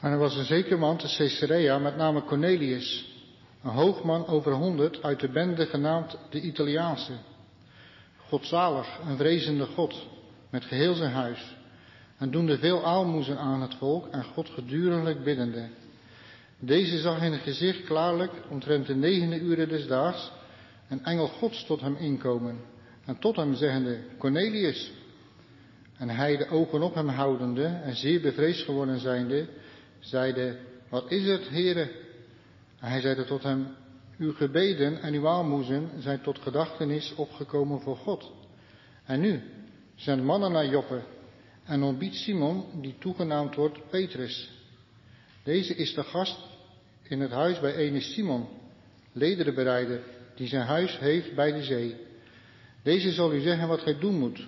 En er was een zeker man te Caesarea met name Cornelius, een hoogman over honderd uit de bende genaamd de Italiaanse. Godzalig en vrezende God, met geheel zijn huis, en doende veel aalmoezen aan het volk en God geduriglijk biddende. Deze zag in het gezicht klaarlijk, omtrent de negende uren des daags, een engel Gods tot hem inkomen, en tot hem zeggende, Cornelius. En hij de ogen op hem houdende en zeer bevreesd geworden zijnde, zeide, wat is het, heren? En hij zeide tot hem, uw gebeden en uw aalmoezen zijn tot gedachtenis opgekomen voor God. En nu, zend mannen naar Joppe en ontbiedt Simon, die toegenaamd wordt Petrus. Deze is de gast in het huis bij ene Simon, lederenbereider, die zijn huis heeft bij de zee. Deze zal u zeggen wat gij doen moet.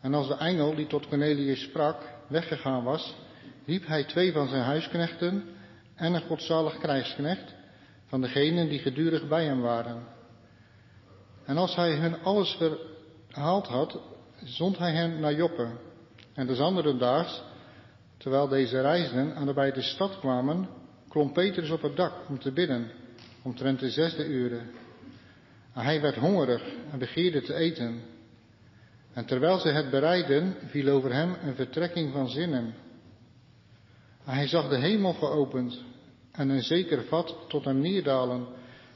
En als de engel die tot Cornelius sprak weggegaan was, riep hij twee van zijn huisknechten en een godzalig krijgsknecht van degenen die gedurig bij hem waren. En als hij hun alles verhaald had, zond hij hen naar Joppe. En des andere daags, terwijl deze reisden aan de bij de stad kwamen, klom Petrus op het dak om te bidden, omtrent de zesde uren. En hij werd hongerig en begeerde te eten. En terwijl ze het bereidden, viel over hem een vertrekking van zinnen. Hij zag de hemel geopend en een zeker vat tot hem neerdalen,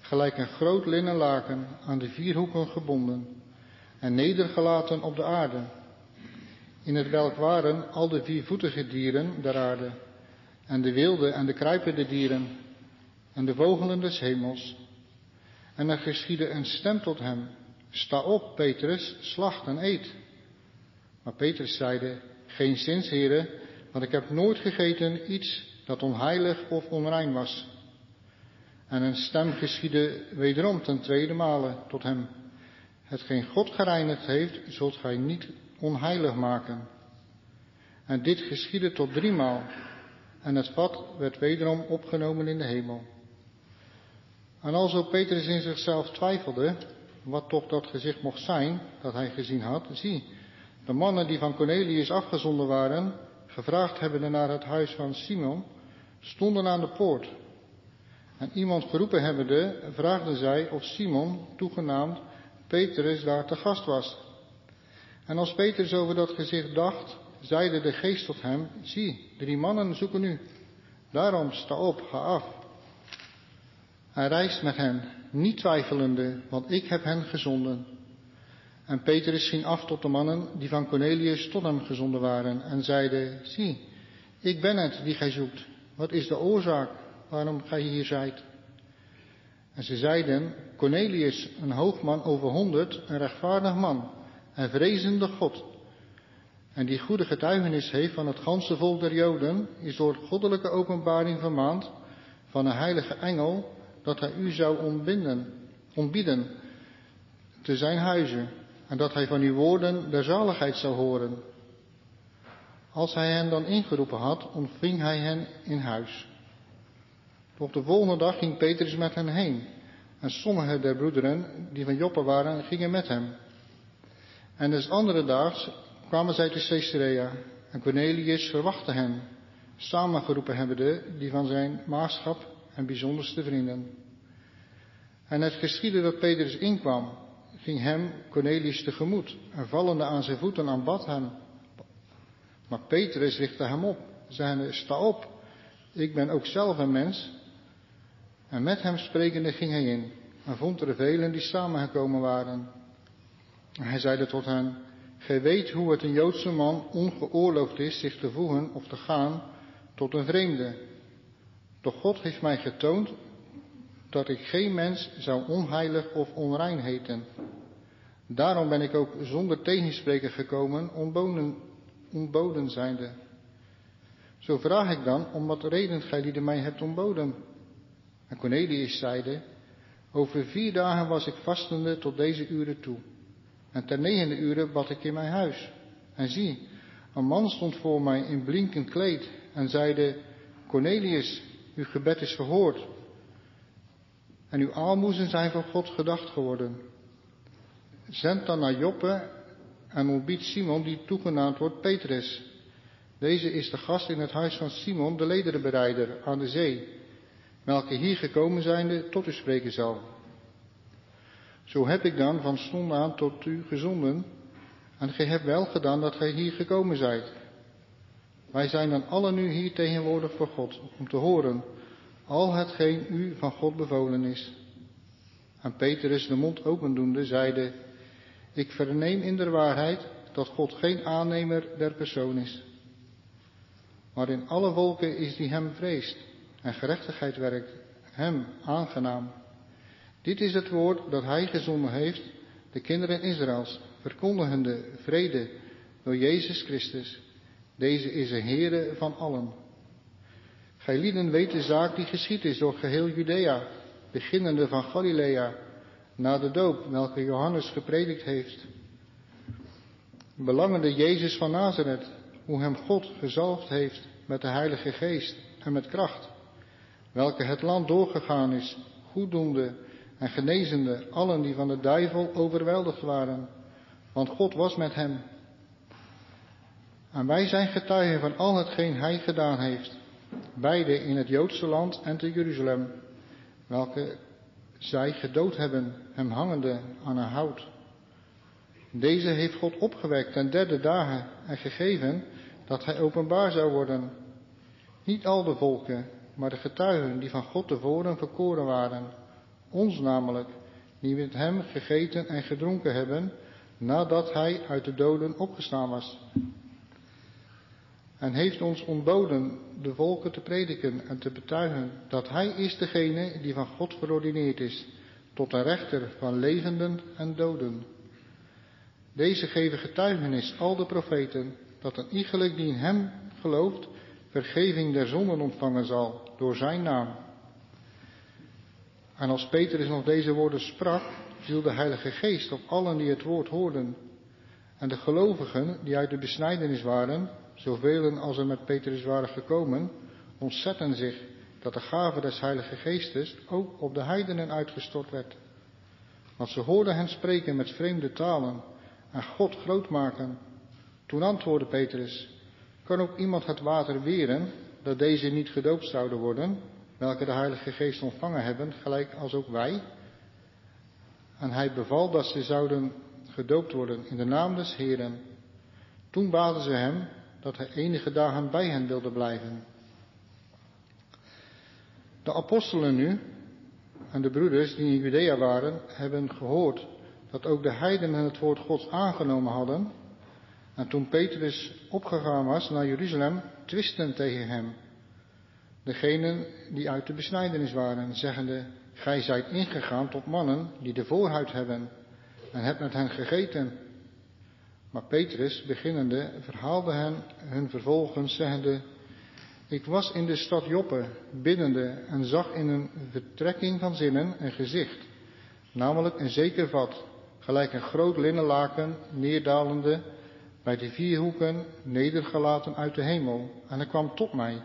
gelijk een groot linnen laken aan de vier hoeken gebonden en nedergelaten op de aarde, in het welk waren al de viervoetige dieren der aarde, en de wilde en de kruipende dieren, en de vogelen des hemels. En er geschiedde een stem tot hem, sta op, Petrus, slacht en eet. Maar Petrus zeide, geen zins, heren, want ik heb nooit gegeten iets dat onheilig of onrein was. En een stem geschiedde wederom ten tweede male tot hem, hetgeen God gereinigd heeft, zult gij niet onheilig maken. En dit geschiedde tot driemaal, en het vat werd wederom opgenomen in de hemel. En alzo Petrus in zichzelf twijfelde, wat toch dat gezicht mocht zijn dat hij gezien had, zie, de mannen die van Cornelius afgezonden waren, gevraagd hebbende naar het huis van Simon, stonden aan de poort. En iemand geroepen hebbende, vraagden zij of Simon, toegenaamd Petrus, daar te gast was. En als Petrus over dat gezicht dacht, zeide de geest tot hem, zie, drie mannen zoeken u. Daarom sta op, ga af. Hij reist met hen, niet twijfelende, want ik heb hen gezonden. En Petrus ging af tot de mannen die van Cornelius tot hem gezonden waren en zeide, zie, ik ben het die gij zoekt. Wat is de oorzaak waarom gij hier zijt? En ze zeiden, Cornelius, een hoogman over honderd, een rechtvaardig man, en vrezende God. En die goede getuigenis heeft van het ganse volk der Joden, is door goddelijke openbaring vermaand van een heilige engel, dat hij u zou ontbinden, ontbieden te zijn huizen, en dat hij van uw woorden der zaligheid zou horen. Als hij hen dan ingeroepen had, ontving hij hen in huis. Op de volgende dag ging Petrus met hen heen. En sommige der broederen die van Joppe waren, gingen met hem. En des andere daags kwamen zij te Caesarea. En Cornelius verwachtte hen, samengeroepen hebbende die van zijn maagschap en bijzonderste vrienden. En het geschiedde dat Petrus inkwam, ging hem Cornelius tegemoet en vallende aan zijn voeten aanbad hem. Maar Petrus richtte hem op, zeggende, sta op, ik ben ook zelf een mens. En met hem sprekende ging hij in en vond er velen die samengekomen waren. En hij zeide tot hen, gij weet hoe het een Joodse man ongeoorloofd is zich te voegen of te gaan tot een vreemde. Doch God heeft mij getoond dat ik geen mens zou onheilig of onrein heten. Daarom ben ik ook zonder tegenspreken gekomen, ontboden, ontboden zijnde. Zo vraag ik dan, om wat reden gij die mij hebt ontboden. En Cornelius zeide, over vier dagen was ik vastende tot deze uren toe. En ter negende uren bad ik in mijn huis. En zie, een man stond voor mij in blinkend kleed en zeide, Cornelius, uw gebed is verhoord. En uw aalmoezen zijn van God gedacht geworden. Zend dan naar Joppe en ontbiedt Simon, die toegenaamd wordt Petrus. Deze is de gast in het huis van Simon, de lederenbereider aan de zee, welke hier gekomen zijnde tot u spreken zal. Zo heb ik dan van stond aan tot u gezonden, en gij hebt wel gedaan dat gij hier gekomen zijt. Wij zijn dan allen nu hier tegenwoordig voor God, om te horen al hetgeen u van God bevolen is. En Petrus, de mond opendoende, zeide, ik verneem in de waarheid dat God geen aannemer der persoon is. Maar in alle volken is die hem vreest en gerechtigheid werkt, hem aangenaam. Dit is het woord dat hij gezonden heeft, de kinderen Israëls, verkondigende vrede door Jezus Christus. Deze is de Heere van allen. Gij lieden weet de zaak die geschied is door geheel Judea, beginnende van Galilea, na de doop, welke Johannes gepredikt heeft. Belangende Jezus van Nazareth, hoe hem God gezalfd heeft met de Heilige Geest en met kracht, welke het land doorgegaan is, goeddoende en genezende allen die van de duivel overweldigd waren, want God was met hem. En wij zijn getuigen van al hetgeen hij gedaan heeft, beide in het Joodse land en te Jeruzalem, welke zij gedood hebben, hem hangende aan een hout. Deze heeft God opgewekt ten derde dagen en gegeven dat hij openbaar zou worden. Niet al de volken, maar de getuigen die van God tevoren verkoren waren, ons namelijk, die met hem gegeten en gedronken hebben, nadat hij uit de doden opgestaan was. En heeft ons ontboden de volken te prediken en te betuigen dat hij is degene die van God verordineerd is, tot een rechter van levenden en doden. Deze geven getuigenis, al de profeten, dat een iegelijk die in hem gelooft, vergeving der zonden ontvangen zal door zijn naam. En als Petrus nog deze woorden sprak, viel de Heilige Geest op allen die het woord hoorden. En de gelovigen die uit de besnijdenis waren, zoveel als er met Petrus waren gekomen, ontzetten zich dat de gave des Heilige Geestes ook op de heidenen uitgestort werd. Want ze hoorden hen spreken met vreemde talen en God groot maken. Toen antwoordde Petrus, kan ook iemand het water weren, dat deze niet gedoopt zouden worden, welke de Heilige Geest ontvangen hebben, gelijk als ook wij? En hij beval dat ze zouden gedoopt worden in de naam des Heeren. Toen baden ze hem dat hij enige dagen bij hen wilde blijven. De apostelen nu en de broeders die in Judea waren, hebben gehoord dat ook de heidenen het woord Gods aangenomen hadden. En toen Petrus opgegaan was naar Jeruzalem, twisten tegen hem. Degenen die uit de besnijdenis waren, zeggende, gij zijt ingegaan tot mannen die de voorhuid hebben en hebt met hen gegeten. Maar Petrus, beginnende, verhaalde hen hun vervolgens, zeggende, ik was in de stad Joppe, binnende, en zag in een vertrekking van zinnen een gezicht, namelijk een zeker vat, gelijk een groot linnenlaken, neerdalende, bij de vier hoeken, nedergelaten uit de hemel, en hij kwam tot mij.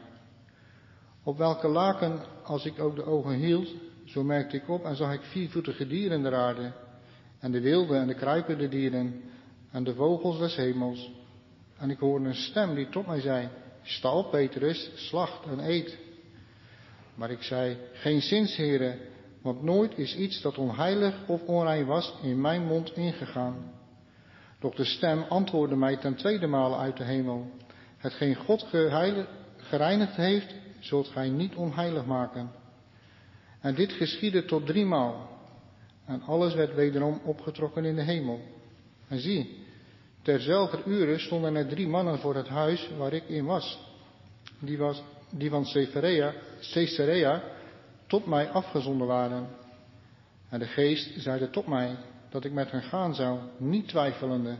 Op welke laken, als ik ook de ogen hield, zo merkte ik op en zag ik viervoetige dieren der aarde, en de wilde en de kruipende dieren, en de vogels des hemels. En ik hoorde een stem die tot mij zei, sta op Petrus, slacht en eet. Maar ik zei, geen zins heren, want nooit is iets dat onheilig of onrein was in mijn mond ingegaan. Doch de stem antwoordde mij ten tweede male uit de hemel, hetgeen God gereinigd heeft, zult gij niet onheilig maken. En dit geschiedde tot driemaal. En alles werd wederom opgetrokken in de hemel. En zie, terzelfde uren stonden er drie mannen voor het huis waar ik in was. Die, was, die van Caesarea, Caesarea tot mij afgezonden waren. En de geest zeide tot mij dat ik met hen gaan zou, niet twijfelende.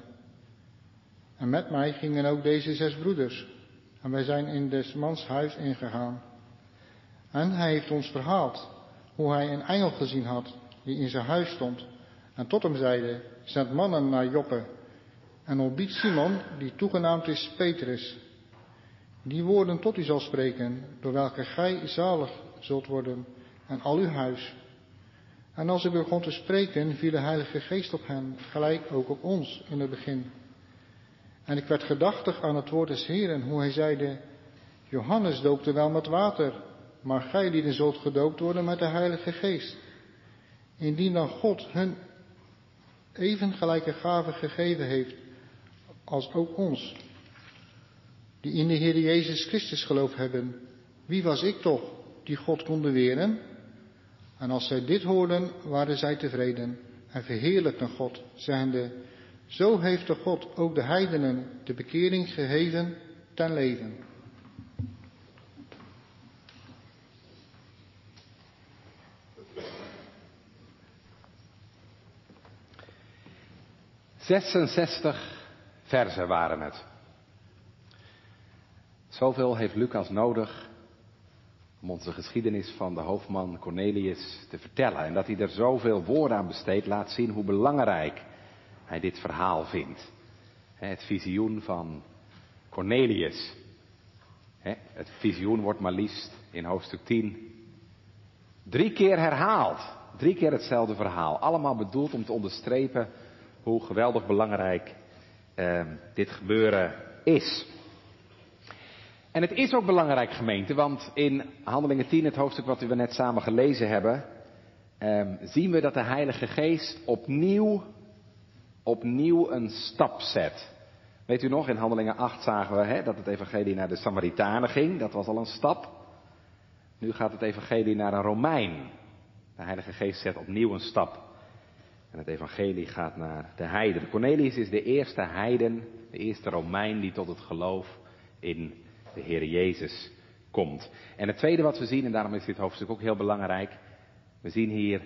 En met mij gingen ook deze zes broeders. En wij zijn in des mans huis ingegaan. En hij heeft ons verhaald hoe hij een engel gezien had die in zijn huis stond. En tot hem zeide, zend mannen naar Joppe en ontbiedt Simon, die toegenaamd is Petrus. Die woorden tot u zal spreken, door welke gij zalig zult worden en al uw huis. En als hij begon te spreken, viel de Heilige Geest op hen, gelijk ook op ons in het begin. En ik werd gedachtig aan het woord des Heeren, hoe hij zeide, Johannes doopte wel met water, maar gij lieden zult gedoopt worden met de Heilige Geest. Indien dan God hun even gelijke gaven gegeven heeft als ook ons, die in de Heer Jezus Christus geloof hebben, wie was ik toch die God kon weren? En als zij dit hoorden, waren zij tevreden en verheerlijkten God, zeggende, zo heeft de God ook de heidenen de bekering gegeven ten leven. Zesenzestig verzen waren het. Zoveel heeft Lucas nodig om onze geschiedenis van de hoofdman Cornelius te vertellen. En dat hij er zoveel woorden aan besteedt, laat zien hoe belangrijk hij dit verhaal vindt. Het visioen van Cornelius. Het visioen wordt maar liefst in hoofdstuk 10 drie keer herhaald. Drie keer hetzelfde verhaal. Allemaal bedoeld om te onderstrepen hoe geweldig belangrijk eh, dit gebeuren is. En het is ook belangrijk gemeente, want in Handelingen 10, het hoofdstuk wat we net samen gelezen hebben, eh, zien we dat de Heilige Geest opnieuw, opnieuw een stap zet. Weet u nog, in Handelingen 8 zagen we hè, dat het evangelie naar de Samaritanen ging, dat was al een stap. Nu gaat het evangelie naar een Romein. De Heilige Geest zet opnieuw een stap. En het evangelie gaat naar de heiden. Cornelius is de eerste heiden, de eerste Romein die tot het geloof in de Heer Jezus komt. En het tweede wat we zien, en daarom is dit hoofdstuk ook heel belangrijk, we zien hier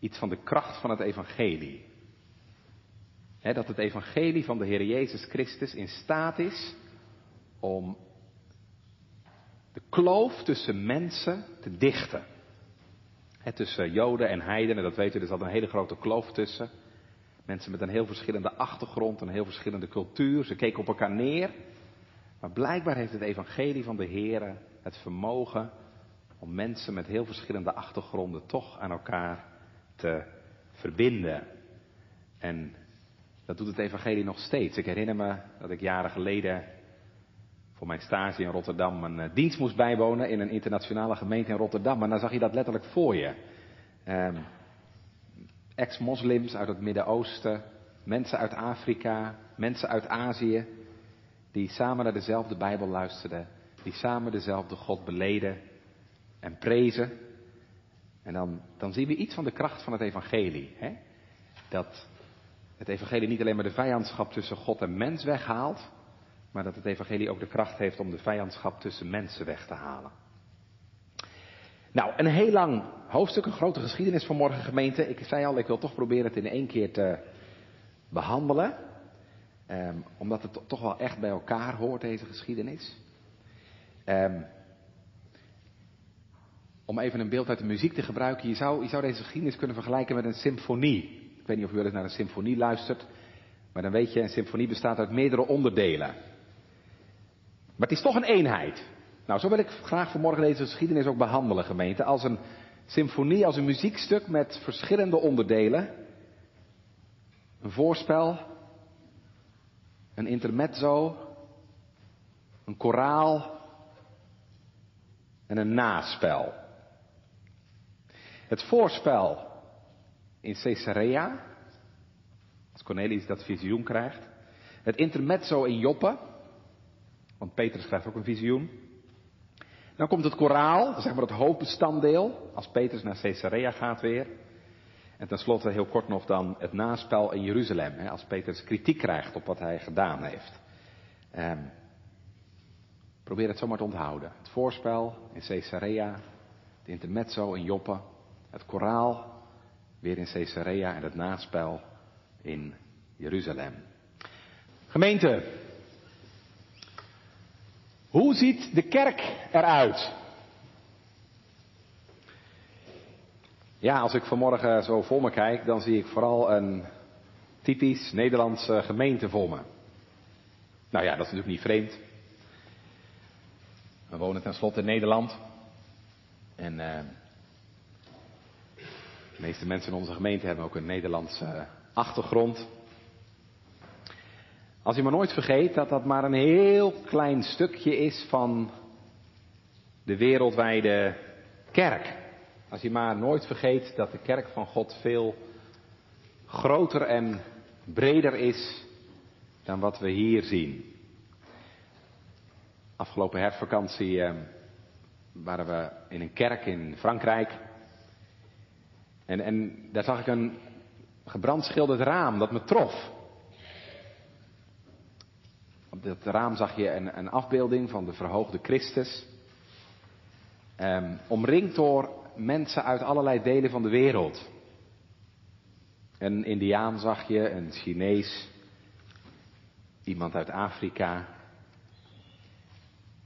iets van de kracht van het evangelie. dat het evangelie van de Heer Jezus Christus in staat is om de kloof tussen mensen te dichten tussen Joden en Heidenen, dat weten we, er zat een hele grote kloof tussen. Mensen met een heel verschillende achtergrond, een heel verschillende cultuur. Ze keken op elkaar neer. Maar blijkbaar heeft het evangelie van de Heer het vermogen om mensen met heel verschillende achtergronden toch aan elkaar te verbinden. En dat doet het evangelie nog steeds. Ik herinner me dat ik jaren geleden voor mijn stage in Rotterdam een uh, dienst moest bijwonen in een internationale gemeente in Rotterdam. En dan zag je dat letterlijk voor je. Um, Ex-moslims uit het Midden-Oosten, mensen uit Afrika, mensen uit Azië, die samen naar dezelfde Bijbel luisterden, die samen dezelfde God beleden en prezen. En dan, dan zien we iets van de kracht van het evangelie. Hè? Dat het evangelie niet alleen maar de vijandschap tussen God en mens weghaalt, maar dat het evangelie ook de kracht heeft om de vijandschap tussen mensen weg te halen. Nou, een heel lang hoofdstuk, een grote geschiedenis van morgen gemeente. Ik zei al, ik wil toch proberen het in één keer te behandelen. Um, omdat het toch wel echt bij elkaar hoort, deze geschiedenis. Um, om even een beeld uit de muziek te gebruiken. Je zou, je zou deze geschiedenis kunnen vergelijken met een symfonie. Ik weet niet of u wel eens naar een symfonie luistert. Maar dan weet je, een symfonie bestaat uit meerdere onderdelen. Maar het is toch een eenheid. Nou, zo wil ik graag vanmorgen deze geschiedenis ook behandelen, gemeente. Als een symfonie, als een muziekstuk met verschillende onderdelen. Een voorspel, een intermezzo, een koraal en een naspel. Het voorspel in Caesarea, als Cornelius dat visioen krijgt. Het intermezzo in Joppe, want Petrus krijgt ook een visioen. Dan komt het koraal, zeg maar het hoofdbestanddeel, als Petrus naar Caesarea gaat weer. En tenslotte heel kort nog dan het naspel in Jeruzalem, hè, als Petrus kritiek krijgt op wat hij gedaan heeft. Um, probeer het zomaar te onthouden. Het voorspel in Caesarea, het intermezzo in Joppe, het koraal weer in Caesarea en het naspel in Jeruzalem. Gemeente, hoe ziet de kerk eruit? Ja, als ik vanmorgen zo voor me kijk, dan zie ik vooral een typisch Nederlandse gemeente voor me. Nou ja, dat is natuurlijk niet vreemd. We wonen tenslotte in Nederland. En uh, de meeste mensen in onze gemeente hebben ook een Nederlandse achtergrond. Als je maar nooit vergeet dat dat maar een heel klein stukje is van de wereldwijde kerk. Als je maar nooit vergeet dat de kerk van God veel groter en breder is dan wat we hier zien. Afgelopen herfstvakantie eh, waren we in een kerk in Frankrijk. En, en daar zag ik een gebrandschilderd raam dat me trof. Op dat raam zag je een, een afbeelding van de verhoogde Christus. Um, omringd door mensen uit allerlei delen van de wereld. Een Indiaan zag je, een Chinees, iemand uit Afrika.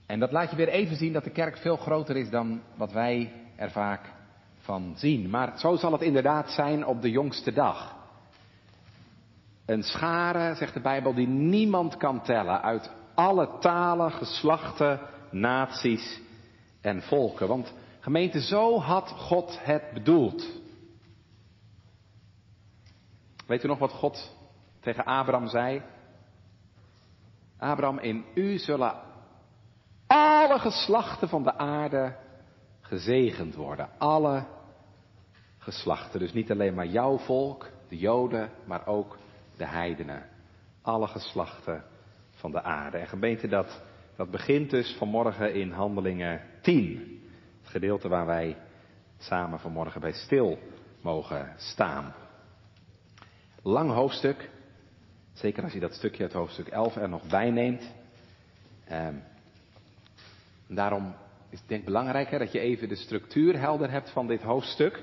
En dat laat je weer even zien dat de kerk veel groter is dan wat wij er vaak van zien. Maar zo zal het inderdaad zijn op de jongste dag. Een schare, zegt de Bijbel, die niemand kan tellen uit alle talen, geslachten, naties en volken. Want gemeente, zo had God het bedoeld. Weet u nog wat God tegen Abraham zei? Abraham, in u zullen alle geslachten van de aarde gezegend worden. Alle geslachten. Dus niet alleen maar jouw volk, de Joden, maar ook de heidenen. Alle geslachten van de aarde. En gemeente, dat, dat begint dus vanmorgen in Handelingen 10. Het gedeelte waar wij samen vanmorgen bij stil mogen staan. Lang hoofdstuk. Zeker als je dat stukje uit hoofdstuk 11 er nog bij neemt. Ehm, daarom is het denk ik belangrijk hè, dat je even de structuur helder hebt van dit hoofdstuk.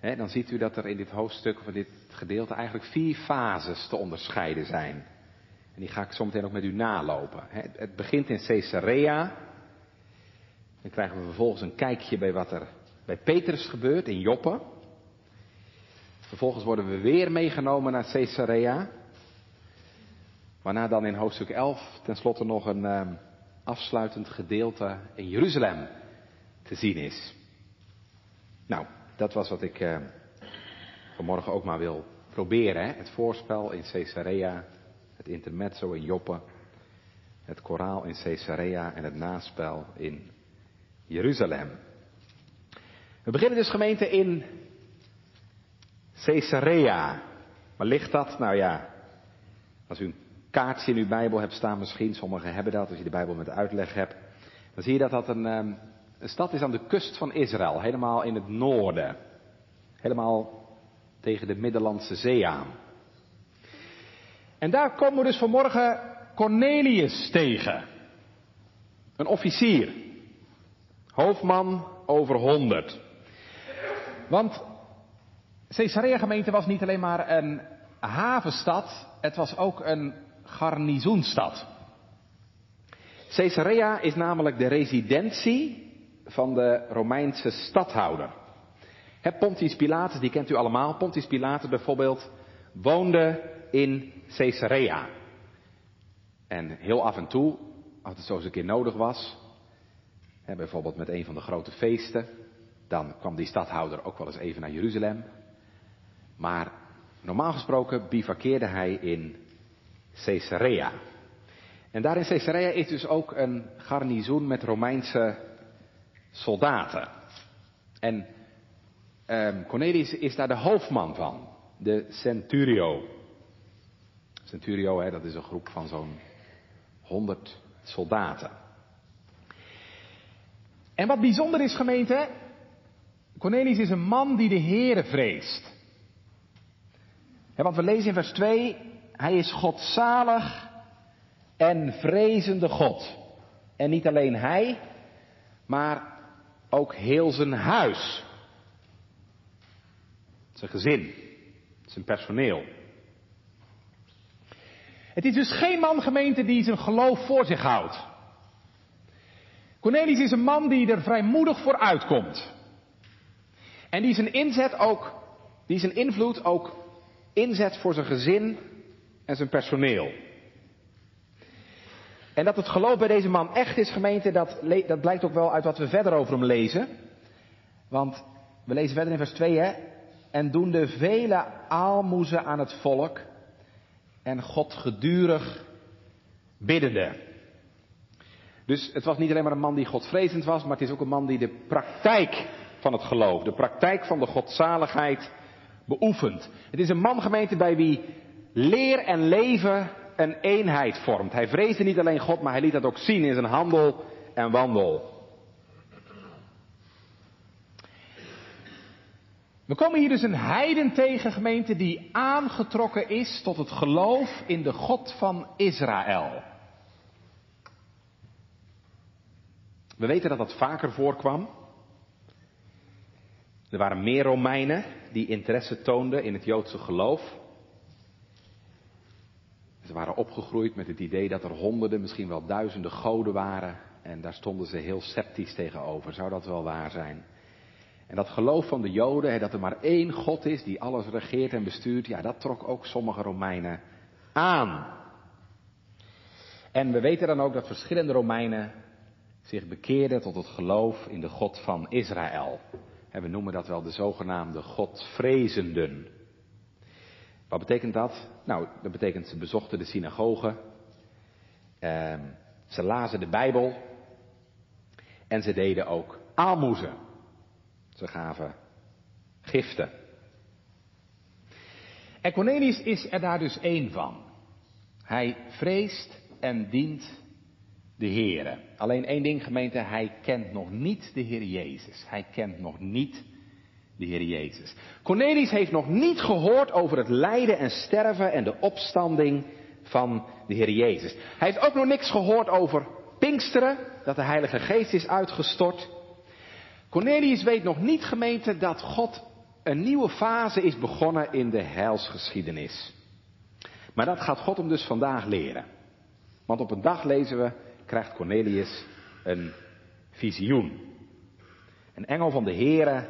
Dan ziet u dat er in dit hoofdstuk of in dit gedeelte eigenlijk vier fases te onderscheiden zijn. En die ga ik zo meteen ook met u nalopen. Het begint in Caesarea. Dan krijgen we vervolgens een kijkje bij wat er bij Petrus gebeurt in Joppe. Vervolgens worden we weer meegenomen naar Caesarea. Waarna dan in hoofdstuk 11 tenslotte nog een uh, afsluitend gedeelte in Jeruzalem te zien is. Nou, dat was wat ik uh, vanmorgen ook maar wil proberen. Hè? Het voorspel in Caesarea, het intermezzo in Joppe, het koraal in Caesarea en het naspel in Jeruzalem. We beginnen dus gemeente in Caesarea. Waar ligt dat? Nou ja, als u een kaartje in uw Bijbel hebt staan, misschien, sommigen hebben dat, als je de Bijbel met uitleg hebt, dan zie je dat dat een, ehm, een stad is aan de kust van Israël, helemaal in het noorden. Helemaal tegen de Middellandse Zee aan. En daar komen we dus vanmorgen Cornelius tegen. Een officier. Hoofdman over honderd. Want Caesarea gemeente was niet alleen maar een havenstad, het was ook een garnizoenstad. Caesarea is namelijk de residentie van de Romeinse stadhouder. Pontius Pilatus, die kent u allemaal. Pontius Pilatus bijvoorbeeld woonde in Caesarea. En heel af en toe, als het zo eens een keer nodig was, bijvoorbeeld met een van de grote feesten, dan kwam die stadhouder ook wel eens even naar Jeruzalem. Maar normaal gesproken bivakkeerde hij in Caesarea. En daar in Caesarea is dus ook een garnizoen met Romeinse soldaten. En um, Cornelius is daar de hoofdman van, de centurio. Centurio, hè, dat is een groep van zo'n 100 soldaten. En wat bijzonder is, gemeente, Cornelius is een man die de Heere vreest. Want we lezen in vers 2, hij is godzalig en vrezende God. En niet alleen hij, maar ook heel zijn huis. Zijn gezin, zijn personeel. Het is dus geen man gemeente die zijn geloof voor zich houdt. Cornelius is een man die er vrijmoedig voor uitkomt. En die zijn inzet ook, die zijn invloed ook inzet voor zijn gezin en zijn personeel. En dat het geloof bij deze man echt is, gemeente, dat, dat blijkt ook wel uit wat we verder over hem lezen. Want we lezen verder in vers 2, hè. En doen de vele aalmoezen aan het volk en God gedurig biddende. Dus het was niet alleen maar een man die godvrezend was, maar het is ook een man die de praktijk van het geloof, de praktijk van de godzaligheid beoefent. Het is een man gemeente bij wie leer en leven een eenheid vormt. Hij vreesde niet alleen God, maar hij liet dat ook zien in zijn handel en wandel. We komen hier dus een heiden tegen, gemeente, die aangetrokken is tot het geloof in de God van Israël. We weten dat dat vaker voorkwam. Er waren meer Romeinen die interesse toonden in het Joodse geloof. Ze waren opgegroeid met het idee dat er honderden, misschien wel duizenden goden waren. En daar stonden ze heel sceptisch tegenover. Zou dat wel waar zijn? En dat geloof van de Joden, dat er maar één God is die alles regeert en bestuurt, ja, dat trok ook sommige Romeinen aan. En we weten dan ook dat verschillende Romeinen zich bekeerden tot het geloof in de God van Israël. We noemen dat wel de zogenaamde Godvrezenden. Wat betekent dat? Nou, dat betekent ze bezochten de synagogen, eh, ze lazen de Bijbel en ze deden ook aalmoezen. Ze gaven giften. En Cornelius is er daar dus één van. Hij vreest en dient de Heere. Alleen één ding gemeente, hij kent nog niet de Heer Jezus. Hij kent nog niet de Heer Jezus. Cornelius heeft nog niet gehoord over het lijden en sterven en de opstanding van de Heer Jezus. Hij heeft ook nog niks gehoord over Pinksteren, dat de Heilige Geest is uitgestort. Cornelius weet nog niet, gemeente, dat God een nieuwe fase is begonnen in de heilsgeschiedenis. Maar dat gaat God hem dus vandaag leren. Want op een dag lezen we, krijgt Cornelius een visioen. Een engel van de Heere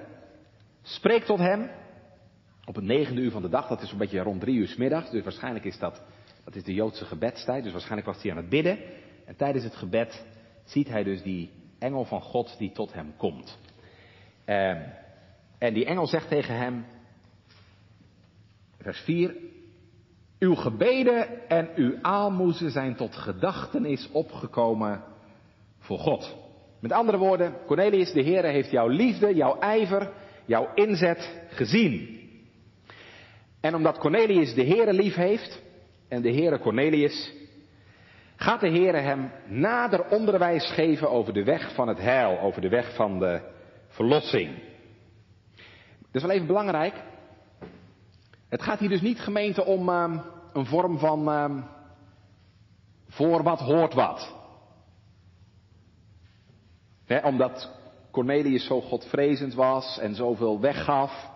spreekt tot hem op het negende uur van de dag. Dat is een beetje rond drie uur s middags. Dus waarschijnlijk is dat, dat is de Joodse gebedstijd. Dus waarschijnlijk was hij aan het bidden. En tijdens het gebed ziet hij dus die engel van God die tot hem komt. Ehm, en die engel zegt tegen hem, vers 4, uw gebeden en uw aalmoezen zijn tot gedachtenis opgekomen voor God. Met andere woorden, Cornelius, de Heer heeft jouw liefde, jouw ijver, jouw inzet gezien. En omdat Cornelius de Heere lief heeft en de Heere Cornelius, gaat de Heere hem nader onderwijs geven over de weg van het heil, over de weg van de verlossing. Dat is wel even belangrijk. Het gaat hier dus niet gemeente om uh, een vorm van uh, voor wat hoort wat. He, omdat Cornelius zo godvrezend was en zoveel weggaf,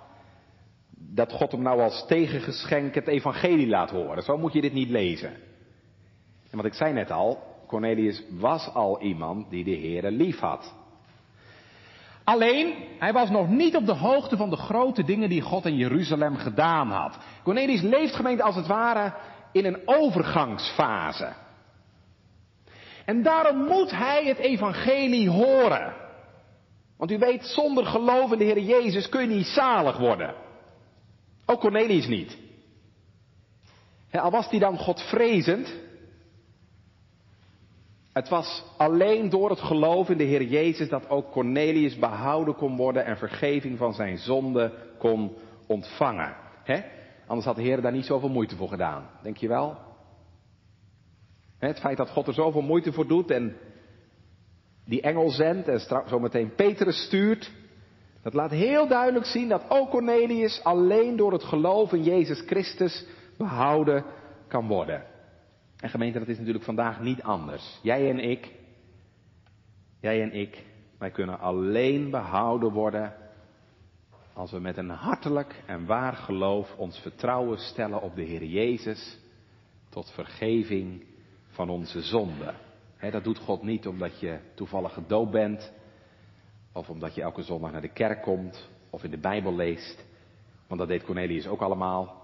dat God hem nou als tegengeschenk het evangelie laat horen. Zo moet je dit niet lezen. En wat ik zei net al, Cornelius was al iemand die de Heere lief had. Alleen, hij was nog niet op de hoogte van de grote dingen die God in Jeruzalem gedaan had. Cornelius leeft gemeente als het ware in een overgangsfase. En daarom moet hij het evangelie horen. Want u weet, zonder geloof in de Heer Jezus kun je niet zalig worden. Ook Cornelius niet. al was hij dan Godvrezend, het was alleen door het geloof in de Heer Jezus dat ook Cornelius behouden kon worden en vergeving van zijn zonde kon ontvangen. Anders had de Heer daar niet zoveel moeite voor gedaan. Denk je wel? Het feit dat God er zoveel moeite voor doet en die engel zendt en zometeen Petrus stuurt. Dat laat heel duidelijk zien dat ook Cornelius alleen door het geloof in Jezus Christus behouden kan worden. En gemeente, dat is natuurlijk vandaag niet anders. Jij en ik, jij en ik, wij kunnen alleen behouden worden als we met een hartelijk en waar geloof ons vertrouwen stellen op de Heer Jezus tot vergeving van onze zonden. Dat doet God niet omdat je toevallig gedoopt bent, of omdat je elke zondag naar de kerk komt, of in de Bijbel leest, want dat deed Cornelius ook allemaal.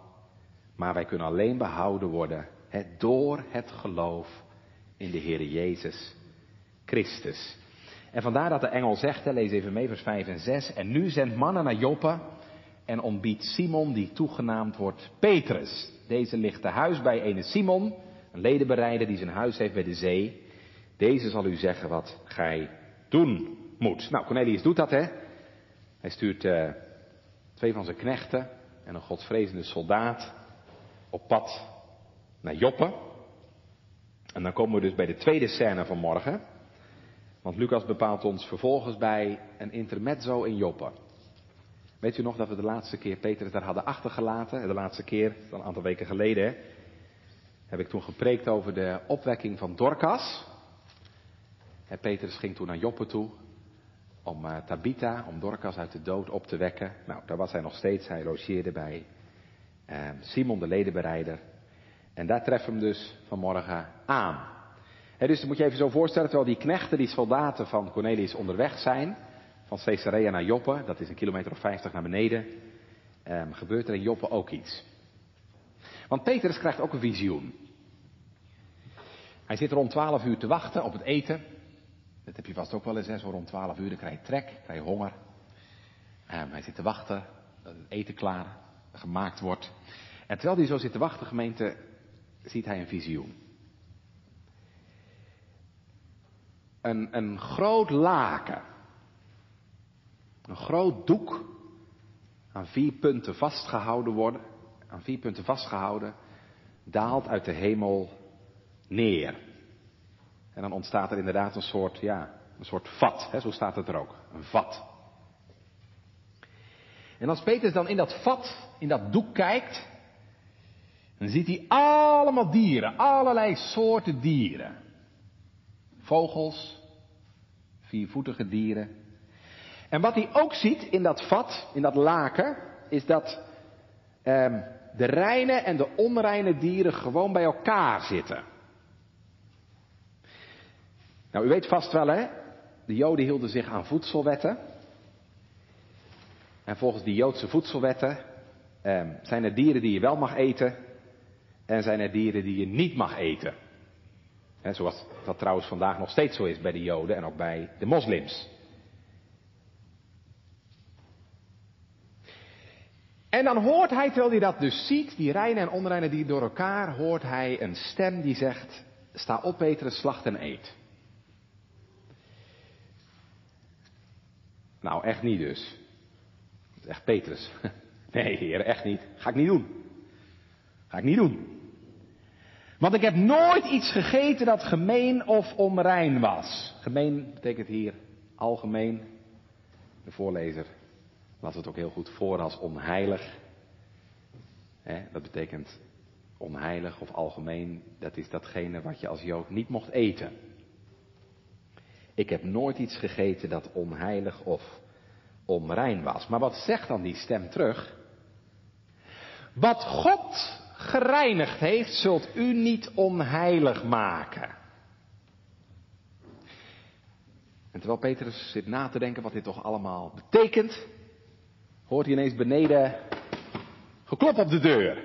Maar wij kunnen alleen behouden worden door het geloof in de Heer Jezus Christus. En vandaar dat de engel zegt, lees even mee vers 5 en 6, en nu zendt mannen naar Joppe en ontbiedt Simon, die toegenaamd wordt Petrus. Deze ligt te huis bij ene Simon, een ledenbereider die zijn huis heeft bij de zee. Deze zal u zeggen wat gij doen moet. Nou, Cornelius doet dat, hè. Hij stuurt uh, twee van zijn knechten en een godsvrezende soldaat op pad naar Joppe. En dan komen we dus bij de tweede scène van morgen. Want Lucas bepaalt ons vervolgens bij een intermezzo in Joppe. Weet u nog dat we de laatste keer Petrus daar hadden achtergelaten? De laatste keer, een aantal weken geleden, heb ik toen gepreekt over de opwekking van Dorcas. En Petrus ging toen naar Joppe toe om uh, Tabitha, om Dorcas uit de dood op te wekken. Nou, daar was hij nog steeds. Hij logeerde bij uh, Simon de ledenbereider. En daar treffen hem dus vanmorgen aan. Dus moet je even zo voorstellen, terwijl die knechten, die soldaten van Cornelius onderweg zijn, van Caesarea naar Joppe, dat is een kilometer of vijftig naar beneden, um, gebeurt er in Joppe ook iets. Want Petrus krijgt ook een visioen. Hij zit rond twaalf uur te wachten op het eten. Dat heb je vast ook wel eens, hè? zo rond twaalf uur, dan krijg je trek, krijg je honger. Hij zit te wachten dat het eten klaar gemaakt wordt. En terwijl hij zo zit te wachten, gemeente, ziet hij een visioen. Een, een groot laken. Een groot doek. Aan vier punten vastgehouden worden. Aan vier punten vastgehouden. Daalt uit de hemel neer. En dan ontstaat er inderdaad een soort, ja, een soort vat. Hè, zo staat het er ook. Een vat. En als Petrus dan in dat vat, in dat doek kijkt, dan ziet hij allemaal dieren, allerlei soorten dieren. Vogels, viervoetige dieren. En wat hij ook ziet in dat vat, in dat laken, is dat um, de reine en de onreine dieren gewoon bij elkaar zitten. Nou, u weet vast wel, hè? De Joden hielden zich aan voedselwetten. En volgens die Joodse voedselwetten um, zijn er dieren die je wel mag eten en zijn er dieren die je niet mag eten. En zoals dat trouwens vandaag nog steeds zo is bij de Joden en ook bij de moslims. En dan hoort hij, terwijl hij dat dus ziet, die reine en onreine die door elkaar, hoort hij een stem die zegt, sta op Petrus, slacht en eet. Nou, echt niet dus. Echt Petrus. Nee, heer, echt niet. Ga ik niet doen. Ga ik niet doen. Want ik heb nooit iets gegeten dat gemeen of onrein was. Gemeen betekent hier algemeen. De voorlezer laat het ook heel goed voor als onheilig. dat betekent onheilig of algemeen. Dat is datgene wat je als Jood niet mocht eten. Ik heb nooit iets gegeten dat onheilig of onrein was. Maar wat zegt dan die stem terug? Wat God gereinigd heeft, zult u niet onheilig maken. En terwijl Petrus zit na te denken wat dit toch allemaal betekent, hoort hij ineens beneden geklop op de deur.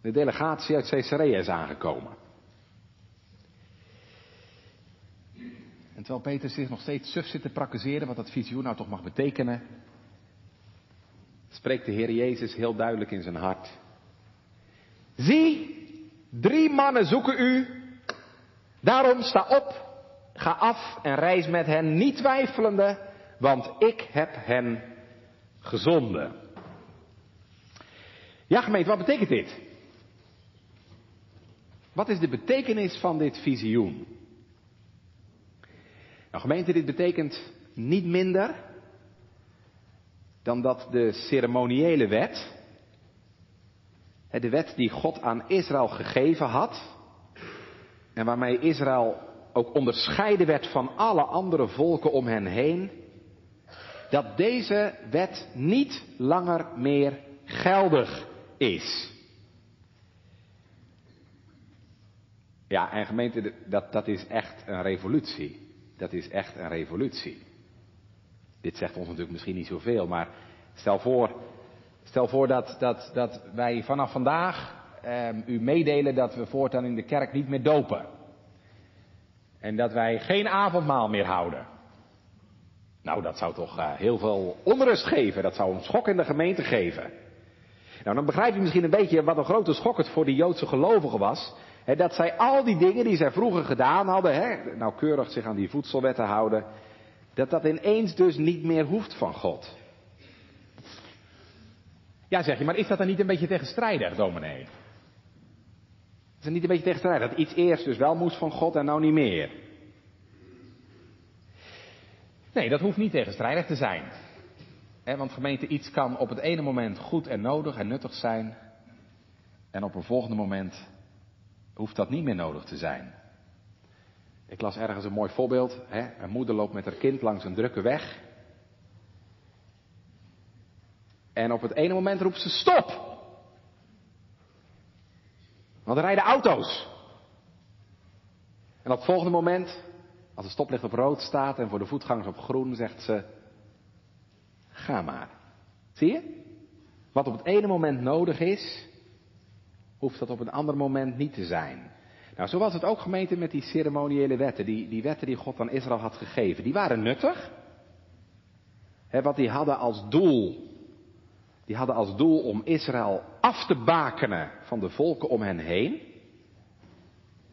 De delegatie uit Caesarea is aangekomen. Terwijl Petrus zich nog steeds suf zit te praktiseren wat dat visioen nou toch mag betekenen, spreekt de Heer Jezus heel duidelijk in zijn hart. Zie, drie mannen zoeken u. Daarom sta op, ga af en reis met hen, niet twijfelende, want ik heb hen gezonden. Ja, gemeente, wat betekent dit? Wat is de betekenis van dit visioen? Nou, gemeente, dit betekent niet minder dan dat de ceremoniële wet, de wet die God aan Israël gegeven had, en waarmee Israël ook onderscheiden werd van alle andere volken om hen heen, dat deze wet niet langer meer geldig is. Ja, en gemeente, dat, dat is echt een revolutie. Dat is echt een revolutie. Dit zegt ons natuurlijk misschien niet zoveel, maar stel voor, stel voor dat, dat, dat wij vanaf vandaag eh, u meedelen dat we voortaan in de kerk niet meer dopen. En dat wij geen avondmaal meer houden. Nou, dat zou toch uh, heel veel onrust geven. Dat zou een schok in de gemeente geven. Nou, dan begrijp je misschien een beetje wat een grote schok het voor die Joodse gelovigen was. Dat zij al die dingen die zij vroeger gedaan hadden, hè, nauwkeurig zich aan die voedselwetten houden, dat dat ineens dus niet meer hoeft van God. Ja, zeg je, maar is dat dan niet een beetje tegenstrijdig, dominee? Is het niet een beetje tegenstrijdig dat iets eerst dus wel moest van God en nou niet meer? Nee, dat hoeft niet tegenstrijdig te zijn. want gemeente, iets kan op het ene moment goed en nodig en nuttig zijn. En op een volgende moment hoeft dat niet meer nodig te zijn. Ik las ergens een mooi voorbeeld. Hè? Een moeder loopt met haar kind langs een drukke weg. En op het ene moment roept ze stop. Want er rijden auto's. En op het volgende moment, als het stoplicht op rood staat en voor de voetgangers op groen, zegt ze: Ga maar. Zie je? Wat op het ene moment nodig is, hoeft dat op een ander moment niet te zijn. Nou, zo was het ook gemeente met die ceremoniële wetten, die, die wetten die God aan Israël had gegeven. Die waren nuttig. He, wat die hadden als doel, die hadden als doel om Israël af te bakenen van de volken om hen heen.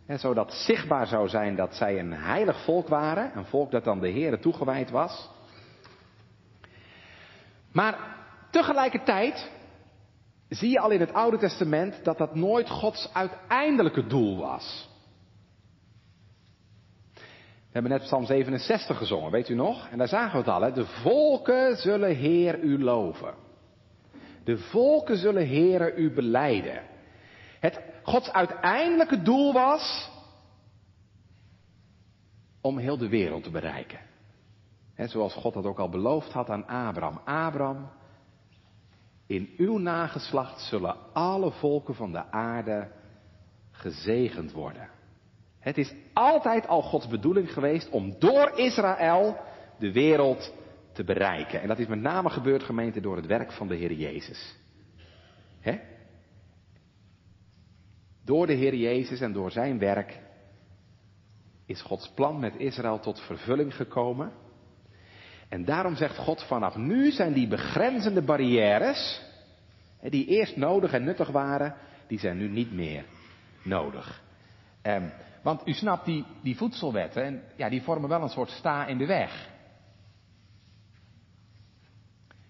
En zodat zichtbaar zou zijn dat zij een heilig volk waren, een volk dat dan de Heere toegewijd was. Maar tegelijkertijd zie je al in het Oude Testament dat dat nooit Gods uiteindelijke doel was. We hebben net Psalm 67 gezongen, weet u nog? En daar zagen we het al, hè? De volken zullen Heer u loven. De volken zullen Heer u beleiden. Het Gods uiteindelijke doel was om heel de wereld te bereiken. En zoals God dat ook al beloofd had aan Abraham. Abraham, in uw nageslacht zullen alle volken van de aarde gezegend worden. Het is altijd al Gods bedoeling geweest om door Israël de wereld te bereiken. En dat is met name gebeurd, gemeente, door het werk van de Heer Jezus. Hè? Door de Heer Jezus en door zijn werk is Gods plan met Israël tot vervulling gekomen. En daarom zegt God vanaf nu zijn die begrenzende barrières, die eerst nodig en nuttig waren, die zijn nu niet meer nodig. Um, want u snapt, die, die voedselwetten, ja, die vormen wel een soort sta in de weg.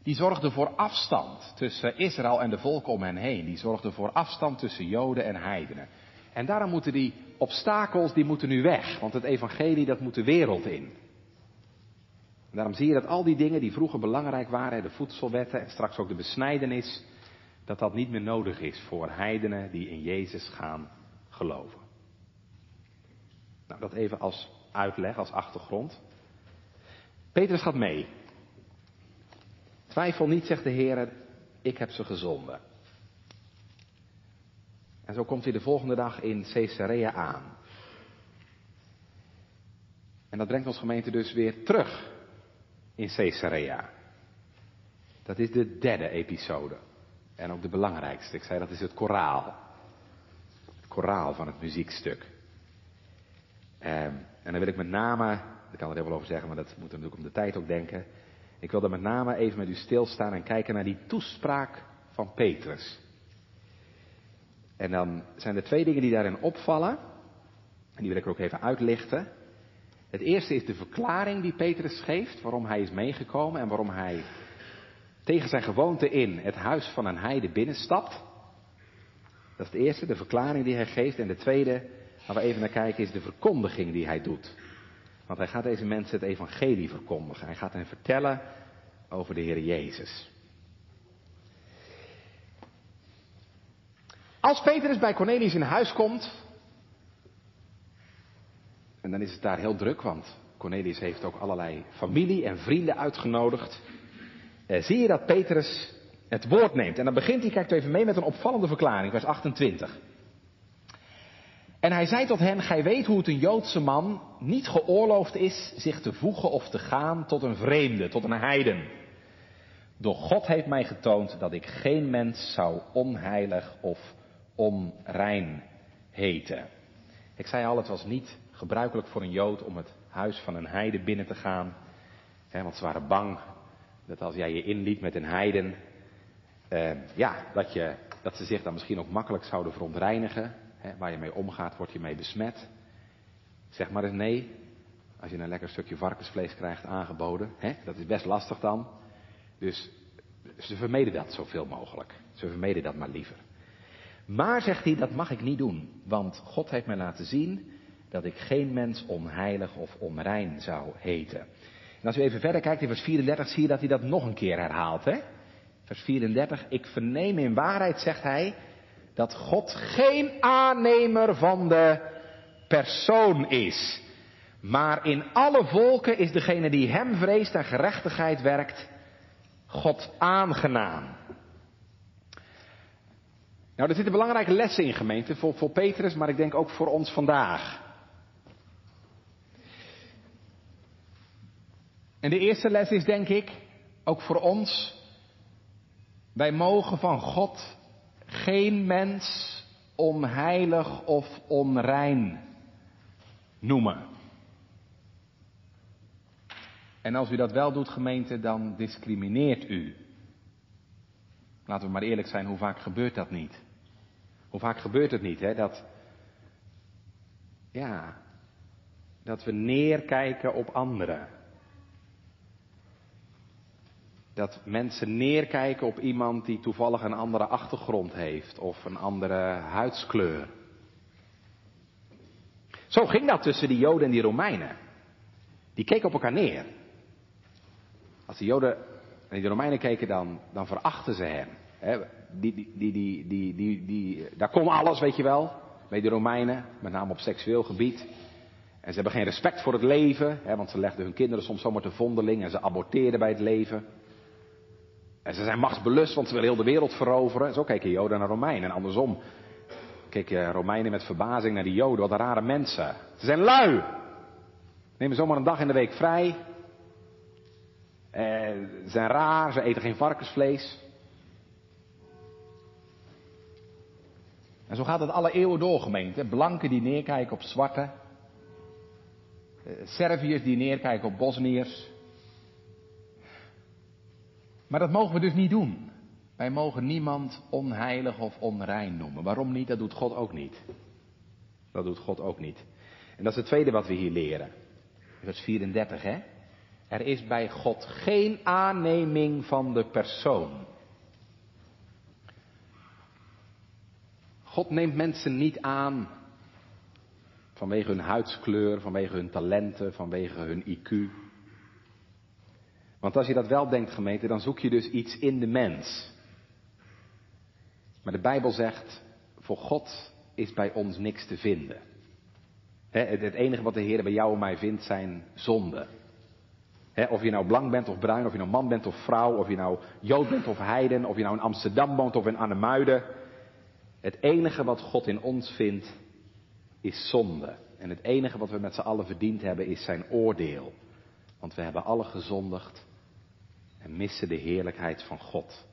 Die zorgden voor afstand tussen Israël en de volken om hen heen. Die zorgden voor afstand tussen Joden en heidenen. En daarom moeten die obstakels, die moeten nu weg. Want het evangelie, dat moet de wereld in. Daarom zie je dat al die dingen die vroeger belangrijk waren, de voedselwetten en straks ook de besnijdenis, dat dat niet meer nodig is voor heidenen die in Jezus gaan geloven. Nou, dat even als uitleg, als achtergrond. Petrus gaat mee. Twijfel niet, zegt de Heer, ik heb ze gezonden. En zo komt hij de volgende dag in Caesarea aan. En dat brengt ons gemeente dus weer terug in Caesarea. Dat is de derde episode. En ook de belangrijkste. Ik zei dat is het koraal. Het koraal van het muziekstuk. Ehm, en dan wil ik met name, ik kan er heel veel over zeggen, maar dat moet natuurlijk om de tijd ook denken. Ik wil er met name even met u stilstaan en kijken naar die toespraak van Petrus. En dan zijn er twee dingen die daarin opvallen. En die wil ik er ook even uitlichten. Het eerste is de verklaring die Petrus geeft, waarom hij is meegekomen en waarom hij tegen zijn gewoonte in het huis van een heide binnenstapt. Dat is de eerste, de verklaring die hij geeft. En de tweede, waar we even naar kijken, is de verkondiging die hij doet. Want hij gaat deze mensen het evangelie verkondigen. Hij gaat hen vertellen over de Heer Jezus. Als Petrus bij Cornelius in huis komt, en dan is het daar heel druk, want Cornelius heeft ook allerlei familie en vrienden uitgenodigd. Eh, zie je dat Petrus het woord neemt. En dan begint hij, kijkt even mee met een opvallende verklaring, vers 28. En hij zei tot hen, gij weet hoe het een Joodse man niet geoorloofd is zich te voegen of te gaan tot een vreemde, tot een heiden. Doch God heeft mij getoond dat ik geen mens zou onheilig of onrein heten. Ik zei al, het was niet gebruikelijk voor een Jood om het huis van een heide binnen te gaan. want ze waren bang dat als jij je inliet met een heiden, eh, ja, dat, je, dat ze zich dan misschien ook makkelijk zouden verontreinigen. waar je mee omgaat, word je mee besmet. Zeg maar eens nee. Als je een lekker stukje varkensvlees krijgt aangeboden. dat is best lastig dan. Dus ze vermeden dat zoveel mogelijk. Ze vermeden dat maar liever. Maar, zegt hij, dat mag ik niet doen. Want God heeft mij laten zien dat ik geen mens onheilig of onrein zou heten. En als u even verder kijkt in vers 34, zie je dat hij dat nog een keer herhaalt. Hè? Vers 34, ik verneem in waarheid, zegt hij, dat God geen aannemer van de persoon is. Maar in alle volken is degene die hem vreest en gerechtigheid werkt, God aangenaam. Nou, er zitten belangrijke lessen in gemeente voor, voor Petrus, maar ik denk ook voor ons vandaag. En de eerste les is denk ik, ook voor ons, wij mogen van God geen mens onheilig of onrein noemen. En als u dat wel doet, gemeente, dan discrimineert u. Laten we maar eerlijk zijn, hoe vaak gebeurt dat niet? Hoe vaak gebeurt het niet, hè? Dat, ja, dat we neerkijken op anderen. Dat mensen neerkijken op iemand die toevallig een andere achtergrond heeft of een andere huidskleur. Zo ging dat tussen die Joden en die Romeinen. Die keken op elkaar neer. Als de Joden en de Romeinen keken, dan, dan verachten ze hem. die, die, die, die, die, die, daar kon alles, weet je wel, bij de Romeinen, met name op seksueel gebied. En ze hebben geen respect voor het leven, want ze legden hun kinderen soms zomaar te vondeling en ze aborteerden bij het leven. En ze zijn machtsbelust, want ze willen heel de wereld veroveren. Zo keken Joden naar Romeinen. En andersom keken Romeinen met verbazing naar die Joden. Wat rare mensen. Ze zijn lui. Nemen zomaar een dag in de week vrij. Eh, ze zijn raar, ze eten geen varkensvlees. En zo gaat het alle eeuwen door, gemeente. Blanken die neerkijken op zwarte. Eh, Serviërs die neerkijken op Bosniërs. Maar dat mogen we dus niet doen. Wij mogen niemand onheilig of onrein noemen. Waarom niet? Dat doet God ook niet. Dat doet God ook niet. En dat is het tweede wat we hier leren. Vers 34, hè? Er is bij God geen aanneming van de persoon. God neemt mensen niet aan vanwege hun huidskleur, vanwege hun talenten, vanwege hun IQ. Want als je dat wel denkt, gemeente, dan zoek je dus iets in de mens. Maar de Bijbel zegt, voor God is bij ons niks te vinden. het enige wat de Heer bij jou en mij vindt zijn zonden of je nou blank bent of bruin, of je nou man bent of vrouw, of je nou Jood bent of heiden, of je nou in Amsterdam woont of in Arnhemuiden. Het enige wat God in ons vindt is zonde. En het enige wat we met z'n allen verdiend hebben is zijn oordeel. Want we hebben alle gezondigd en missen de heerlijkheid van God.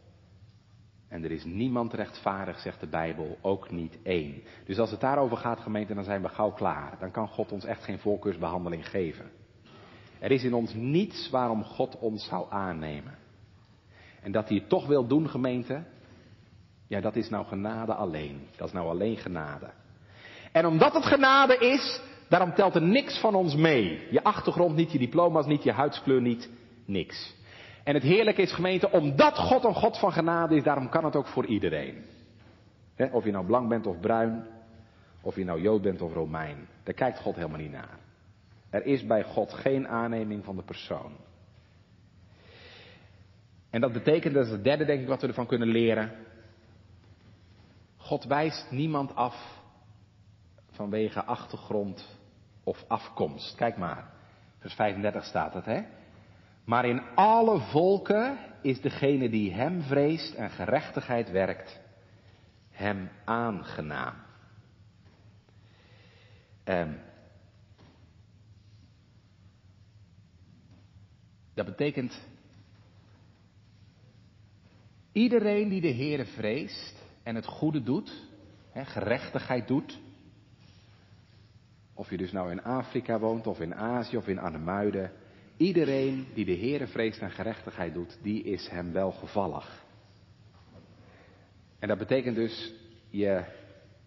En er is niemand rechtvaardig, zegt de Bijbel, ook niet één. Dus als het daarover gaat, gemeente, dan zijn we gauw klaar. Dan kan God ons echt geen voorkeursbehandeling geven. Er is in ons niets waarom God ons zou aannemen. En dat hij het toch wil doen, gemeente, ja, dat is nou genade alleen. Dat is nou alleen genade. En omdat het genade is, daarom telt er niks van ons mee. Je achtergrond niet, je diploma's niet, je huidskleur niet, niks. En het heerlijke is, gemeente, omdat God een God van genade is, daarom kan het ook voor iedereen. of je nou blank bent of bruin, of je nou Jood bent of Romein. Daar kijkt God helemaal niet naar. Er is bij God geen aanneming van de persoon. En dat betekent, dat is het derde denk ik wat we ervan kunnen leren. God wijst niemand af vanwege achtergrond of afkomst. Kijk maar, vers 35 staat het, hè? Maar in alle volken is degene die hem vreest en gerechtigheid werkt, hem aangenaam. Um, Dat betekent, iedereen die de Heere vreest en het goede doet, gerechtigheid doet, of je dus nou in Afrika woont, of in Azië, of in Arnhemuiden, iedereen die de Heere vreest en gerechtigheid doet, die is hem welgevallig. En dat betekent dus, je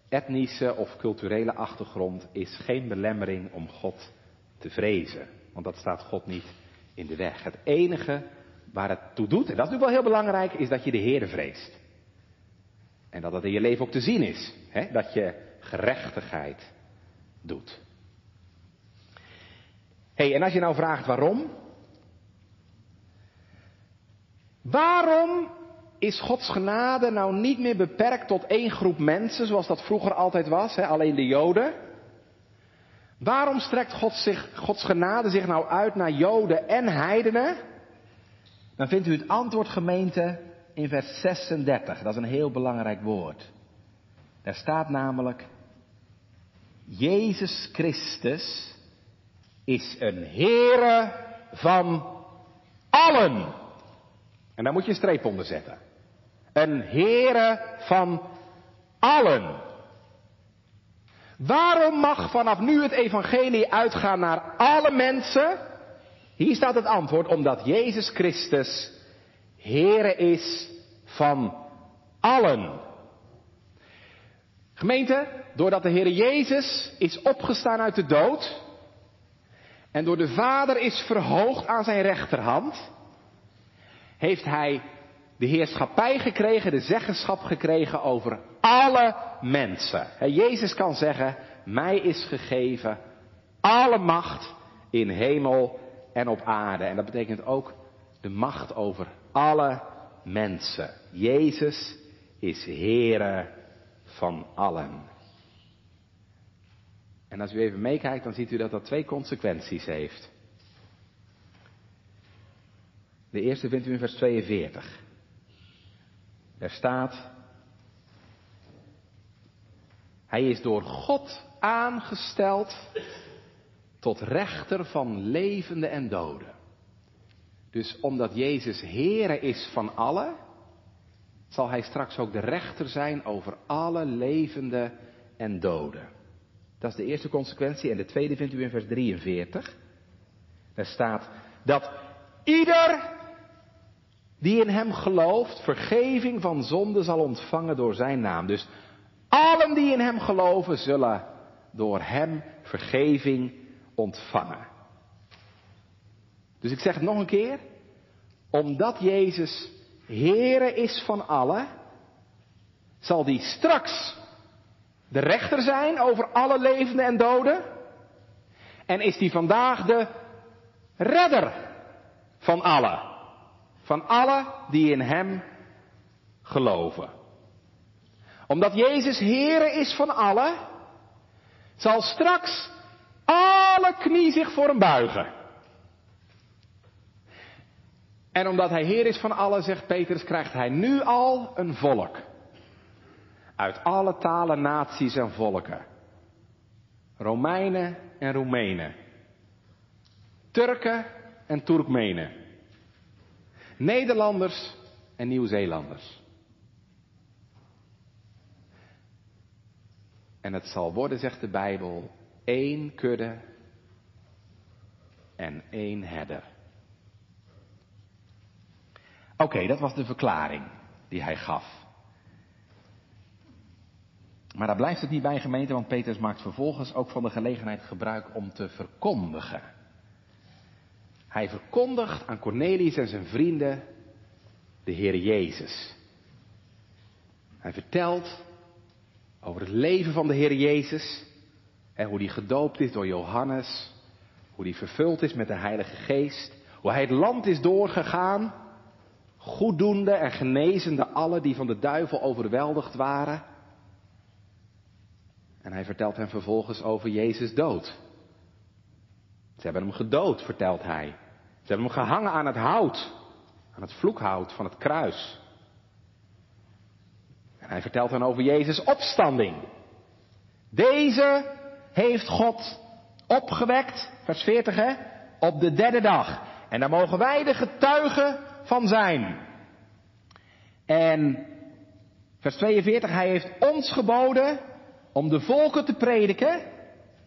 etnische of culturele achtergrond is geen belemmering om God te vrezen. Want dat staat God niet in de weg. Het enige waar het toe doet, en dat is natuurlijk wel heel belangrijk, is dat je de Heere vreest. En dat dat in je leven ook te zien is. Hè? Dat je gerechtigheid doet. Hey, en als je nou vraagt waarom? Waarom is Gods genade nou niet meer beperkt tot één groep mensen, zoals dat vroeger altijd was, hè? alleen de Joden? Waarom strekt God zich, Gods genade zich nou uit naar Joden en heidenen? Dan vindt u het antwoord gemeente in vers 36. Dat is een heel belangrijk woord. Daar staat namelijk, Jezus Christus is een Heere van allen. En daar moet je een streep onder zetten. Een Heere van allen. Waarom mag vanaf nu het evangelie uitgaan naar alle mensen? Hier staat het antwoord, omdat Jezus Christus Heere is van allen. Gemeente, doordat de Heer Jezus is opgestaan uit de dood en door de Vader is verhoogd aan zijn rechterhand, heeft Hij de heerschappij gekregen, de zeggenschap gekregen over alle mensen. Jezus kan zeggen, mij is gegeven alle macht in hemel en op aarde. En dat betekent ook de macht over alle mensen. Jezus is Heere van allen. En als u even meekijkt, dan ziet u dat dat twee consequenties heeft. De eerste vindt u in vers 42. Er staat, hij is door God aangesteld tot rechter van levende en doden. Dus omdat Jezus Heere is van allen, zal hij straks ook de rechter zijn over alle levende en doden. Dat is de eerste consequentie. En de tweede vindt u in vers 43. Daar staat dat ieder die in hem gelooft, vergeving van zonde zal ontvangen door zijn naam. Dus allen die in hem geloven zullen door hem vergeving ontvangen. Dus ik zeg het nog een keer. Omdat Jezus Heere is van allen, zal die straks de rechter zijn over alle levenden en doden. En is die vandaag de redder van allen. Van allen die in Hem geloven. Omdat Jezus Heere is van allen, zal straks alle knie zich voor hem buigen. En omdat hij Heer is van allen, zegt Petrus, krijgt hij nu al een volk. Uit alle talen, naties en volken. Romeinen en Roemenen. Turken en Turkmenen. Nederlanders en Nieuw-Zeelanders. En het zal worden, zegt de Bijbel, één kudde en één herder. Oké, dat was de verklaring die hij gaf. Maar daar blijft het niet bij gemeente, want Petrus maakt vervolgens ook van de gelegenheid gebruik om te verkondigen. Hij verkondigt aan Cornelius en zijn vrienden de Heer Jezus. Hij vertelt over het leven van de Heer Jezus en hoe die gedoopt is door Johannes, hoe die vervuld is met de Heilige Geest, hoe hij het land is doorgegaan, goeddoende en genezende alle die van de duivel overweldigd waren. En hij vertelt hen vervolgens over Jezus dood. Ze hebben hem gedood, vertelt hij. Ze hebben hem gehangen aan het hout, aan het vloekhout van het kruis. En hij vertelt hen over Jezus opstanding. Deze heeft God opgewekt, vers 40 hè, op de derde dag. En daar mogen wij de getuigen van zijn. En vers 42, hij heeft ons geboden om de volken te prediken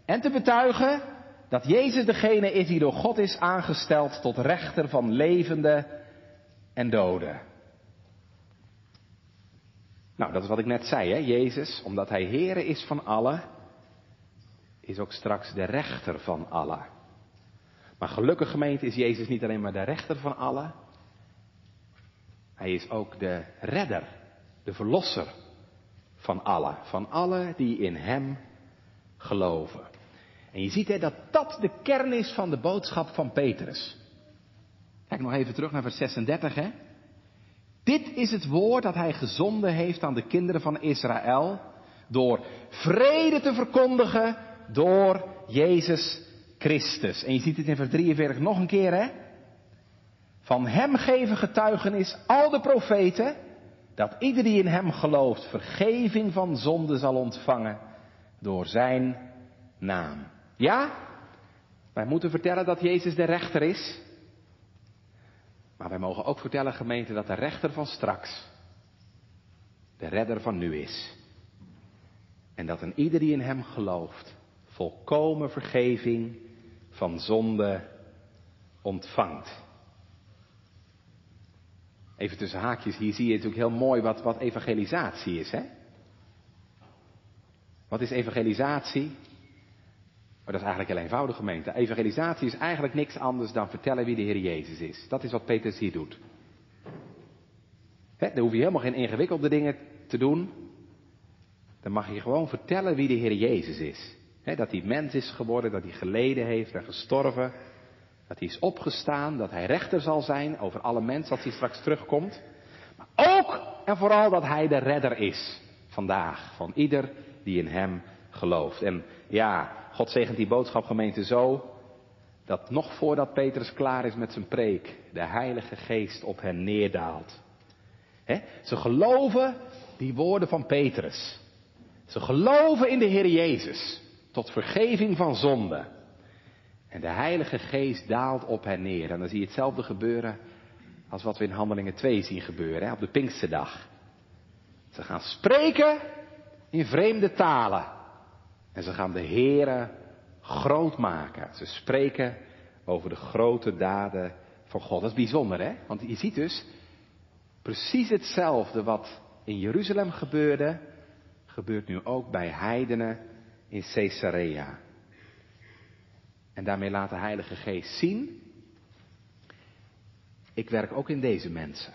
en te betuigen dat Jezus degene is die door God is aangesteld tot rechter van levenden en doden. Nou, dat is wat ik net zei, hè? Jezus, omdat hij Heere is van allen, is ook straks de rechter van allen. Maar gelukkig gemeente is Jezus niet alleen maar de rechter van allen, hij is ook de redder, de verlosser van allen, van allen die in hem geloven. En je ziet hè, dat dat de kern is van de boodschap van Petrus. Kijk nog even terug naar vers 36 hè. Dit is het woord dat hij gezonden heeft aan de kinderen van Israël. Door vrede te verkondigen door Jezus Christus. En je ziet het in vers 43 nog een keer, hè? Van hem geven getuigenis al de profeten. Dat ieder die in hem gelooft vergeving van zonde zal ontvangen door zijn naam. Ja? Wij moeten vertellen dat Jezus de rechter is. Maar wij mogen ook vertellen, gemeente, dat de rechter van straks de redder van nu is. En dat een ieder die in hem gelooft, volkomen vergeving van zonde ontvangt. Even tussen haakjes, hier zie je natuurlijk heel mooi wat, wat evangelisatie is. Hè? Wat is evangelisatie? Maar dat is eigenlijk heel eenvoudig gemeente. Evangelisatie is eigenlijk niks anders dan vertellen wie de Heer Jezus is. Dat is wat Petrus hier doet. He, dan hoef je helemaal geen ingewikkelde dingen te doen. Dan mag je gewoon vertellen wie de Heer Jezus is. dat hij mens is geworden, dat hij geleden heeft en gestorven. Dat hij is opgestaan, dat hij rechter zal zijn over alle mensen als hij straks terugkomt. Maar ook en vooral dat hij de redder is vandaag van ieder die in hem gelooft. En ja, God zegent die boodschap gemeente zo dat nog voordat Petrus klaar is met zijn preek, de Heilige Geest op hen neerdaalt. Ze geloven die woorden van Petrus. Ze geloven in de Heer Jezus tot vergeving van zonde. En de Heilige Geest daalt op hen neer. En dan zie je hetzelfde gebeuren als wat we in Handelingen 2 zien gebeuren, hè, op de Pinksterdag. Ze gaan spreken in vreemde talen. En ze gaan de Here groot maken. Ze spreken over de grote daden van God. Dat is bijzonder, hè? Want je ziet dus precies hetzelfde wat in Jeruzalem gebeurde, gebeurt nu ook bij heidenen in Caesarea. En daarmee laat de Heilige Geest zien, ik werk ook in deze mensen.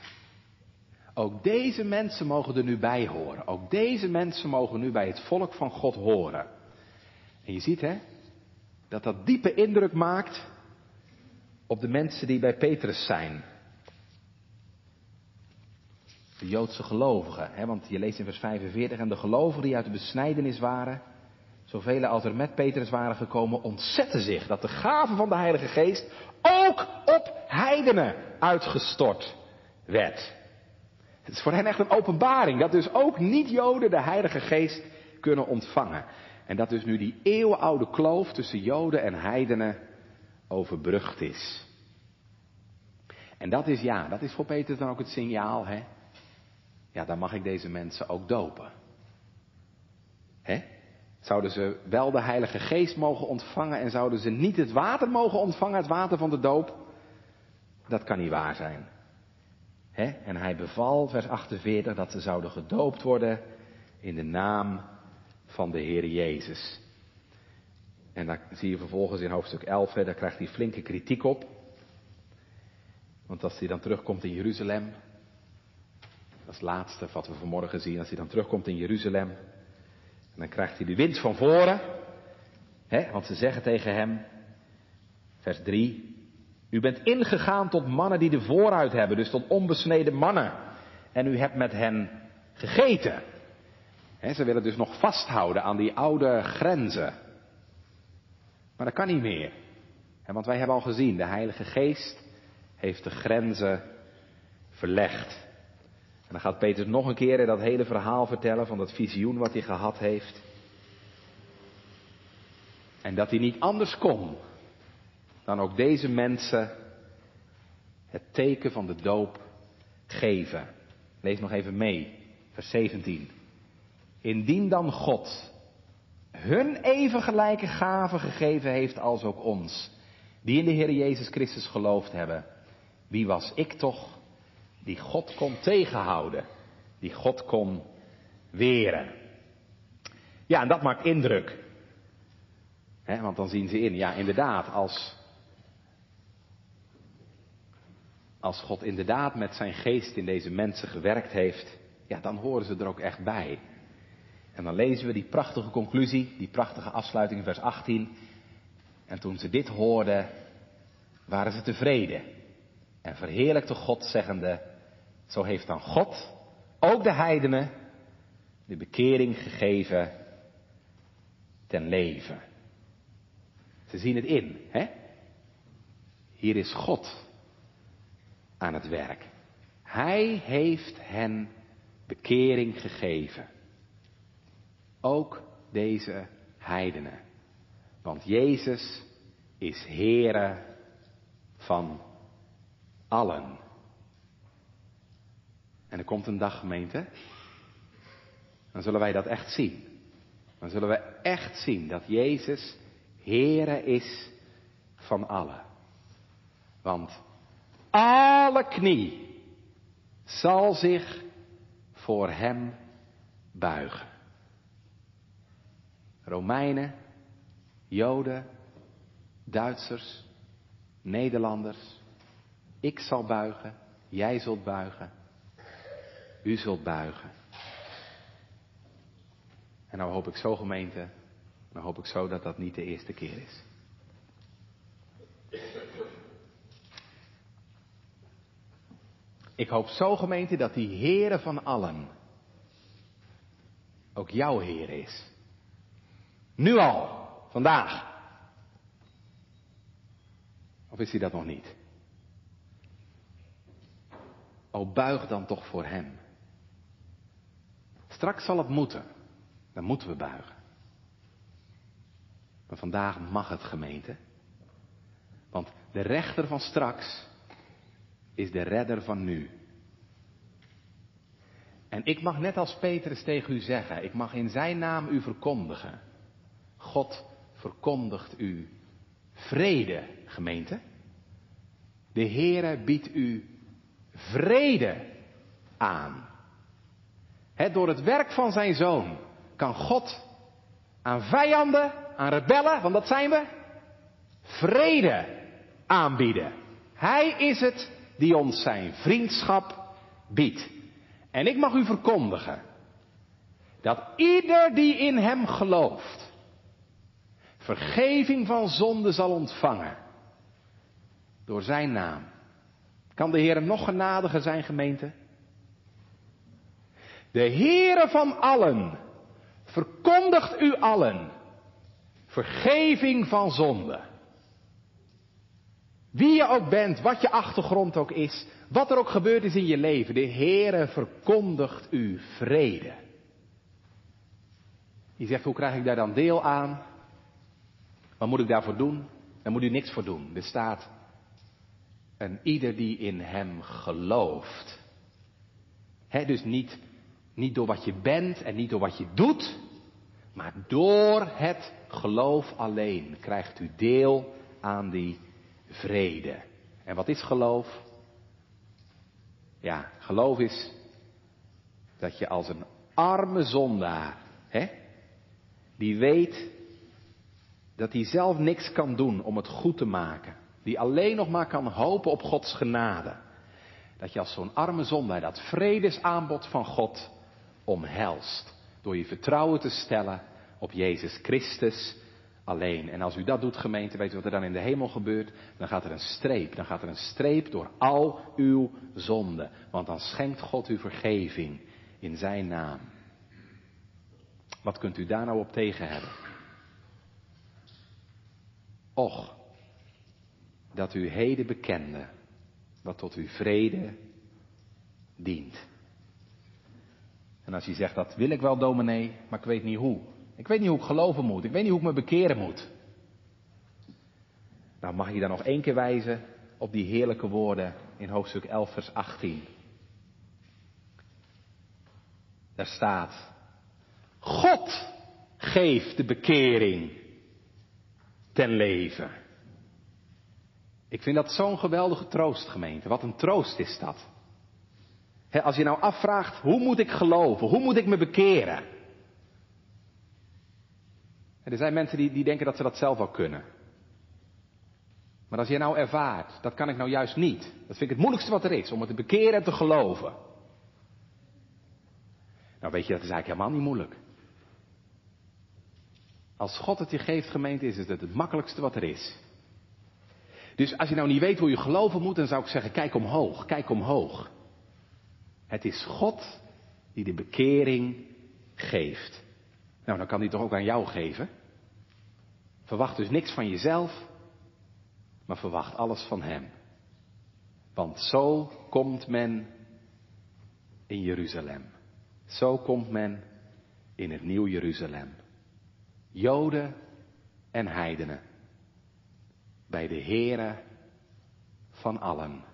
Ook deze mensen mogen er nu bij horen. Ook deze mensen mogen nu bij het volk van God horen. En je ziet hè, dat dat diepe indruk maakt op de mensen die bij Petrus zijn. De Joodse gelovigen, hè, want je leest in vers 45, en de gelovigen die uit de besnijdenis waren, zoveel als er met Petrus waren gekomen, ontzetten zich dat de gave van de Heilige Geest ook op heidenen uitgestort werd. Het is voor hen echt een openbaring dat dus ook niet-Joden de Heilige Geest kunnen ontvangen. En dat dus nu die eeuwenoude kloof tussen Joden en heidenen overbrugd is. En dat is ja, dat is voor Peter dan ook het signaal, hè? Ja, dan mag ik deze mensen ook dopen. Hè? Zouden ze wel de Heilige Geest mogen ontvangen en zouden ze niet het water mogen ontvangen, het water van de doop? Dat kan niet waar zijn. En hij beval, vers 48, dat ze zouden gedoopt worden in de naam van de Heer Jezus. En dan zie je vervolgens in hoofdstuk 11, daar krijgt hij flinke kritiek op. Want als hij dan terugkomt in Jeruzalem, dat is het laatste wat we vanmorgen zien, als hij dan terugkomt in Jeruzalem, en dan krijgt hij de wind van voren, hè, want ze zeggen tegen hem, vers 3, u bent ingegaan tot mannen die de vooruit hebben, dus tot onbesneden mannen, en u hebt met hen gegeten ze willen dus nog vasthouden aan die oude grenzen. Maar dat kan niet meer. want wij hebben al gezien, de Heilige Geest heeft de grenzen verlegd. Dan gaat Peter nog een keer dat hele verhaal vertellen van dat visioen wat hij gehad heeft. En dat hij niet anders kon dan ook deze mensen het teken van de doop geven. Lees nog even mee, vers 17. Indien dan God hun even gelijke gaven gegeven heeft als ook ons, die in de Heer Jezus Christus geloofd hebben. Wie was ik toch die God kon tegenhouden, die God kon weren? Ja, en dat maakt indruk. want dan zien ze in, ja inderdaad, als, als God inderdaad met zijn geest in deze mensen gewerkt heeft, ja, dan horen ze er ook echt bij. En dan lezen we die prachtige conclusie, die prachtige afsluiting in vers 18. En toen ze dit hoorden, waren ze tevreden. En verheerlijkte God, zeggende, zo heeft dan God ook de heidenen de bekering gegeven ten leven. Ze zien het in, hè? Hier is God aan het werk. Hij heeft hen bekering gegeven. Ook deze heidenen. Want Jezus is Heere van allen. En er komt een dag, gemeente. Dan zullen wij dat echt zien. Dan zullen we echt zien dat Jezus Heere is van allen. Want alle knie zal zich voor Hem buigen. Romeinen, Joden, Duitsers, Nederlanders. Ik zal buigen, jij zult buigen, u zult buigen. En nou hoop ik zo gemeente, nou hoop ik zo dat dat niet de eerste keer is. Ik hoop zo gemeente dat die Heere van allen ook jouw Heer is. Nu al, vandaag. Of is hij dat nog niet? O, buig dan toch voor Hem. Straks zal het moeten. Dan moeten we buigen. Maar vandaag mag het gemeente. Want de rechter van straks is de redder van nu. En ik mag net als Petrus tegen u zeggen, ik mag in zijn naam u verkondigen. God verkondigt u vrede, gemeente. De Heere biedt u vrede aan. Door het werk van zijn zoon kan God aan vijanden, aan rebellen, want dat zijn we, vrede aanbieden. Hij is het die ons zijn vriendschap biedt. En ik mag u verkondigen dat ieder die in hem gelooft, vergeving van zonde zal ontvangen. Door zijn naam. Kan de Heer nog genadiger zijn, gemeente? De Heere van allen verkondigt u allen vergeving van zonde. Wie je ook bent, wat je achtergrond ook is, wat er ook gebeurd is in je leven, de Heere verkondigt u vrede. Je zegt, hoe krijg ik daar dan deel aan? Wat moet ik daarvoor doen? Daar moet u niks voor doen. Er staat, en ieder die in hem gelooft. He, dus niet, niet door wat je bent en niet door wat je doet, maar door het geloof alleen krijgt u deel aan die vrede. En wat is geloof? Ja, geloof is dat je als een arme zondaar, hè, die weet dat hij zelf niks kan doen om het goed te maken, die alleen nog maar kan hopen op Gods genade, dat je als zo'n arme zondaar dat vredesaanbod van God omhelst, door je vertrouwen te stellen op Jezus Christus alleen. En als u dat doet, gemeente, weet u wat er dan in de hemel gebeurt? Dan gaat er een streep. Dan gaat er een streep door al uw zonden. Want dan schenkt God u vergeving in zijn naam. Wat kunt u daar nou op tegen hebben? Och, dat u heden bekende wat tot uw vrede dient. En als je zegt, dat wil ik wel, dominee, maar ik weet niet hoe. Ik weet niet hoe ik geloven moet. Ik weet niet hoe ik me bekeren moet. Nou, mag je dan nog één keer wijzen op die heerlijke woorden in hoofdstuk 11, vers 18. Daar staat, God geeft de bekering ten leven. Ik vind dat zo'n geweldige troost, gemeente. Wat een troost is dat. Als je nou afvraagt, hoe moet ik geloven? Hoe moet ik me bekeren? er zijn mensen die, die denken dat ze dat zelf wel kunnen. Maar als je nou ervaart, dat kan ik nou juist niet. Dat vind ik het moeilijkste wat er is, om het te bekeren en te geloven. Nou weet je, dat is eigenlijk helemaal niet moeilijk. Als God het je geeft, gemeente, is het het makkelijkste wat er is. Dus als je nou niet weet hoe je geloven moet, dan zou ik zeggen, kijk omhoog, kijk omhoog. Het is God die de bekering geeft. Nou, dan kan hij toch ook aan jou geven? Verwacht dus niks van jezelf, maar verwacht alles van Hem. Want zo komt men in Jeruzalem. Zo komt men in het nieuw Jeruzalem. Joden en heidenen. Bij de Heere van allen.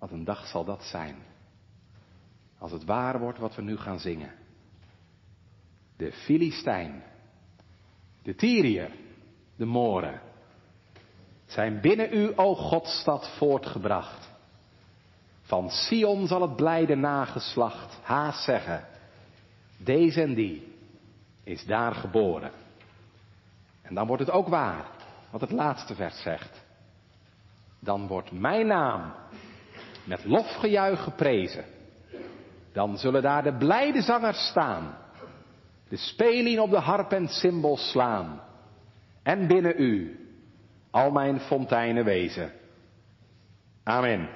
Wat een dag zal dat zijn. Als het waar wordt wat we nu gaan zingen. De Filistijn, de Tyriër, de Moren zijn binnen u, o Godstad, voortgebracht. Van Sion zal het blijde nageslacht haast zeggen, deze en die is daar geboren. En dan wordt het ook waar, wat het laatste vers zegt. Dan wordt mijn naam met lofgejuich geprezen. Dan zullen daar de blijde zangers staan, de spelien op de harp en cymbal slaan. En binnen u al mijn fonteinen wezen. Amen.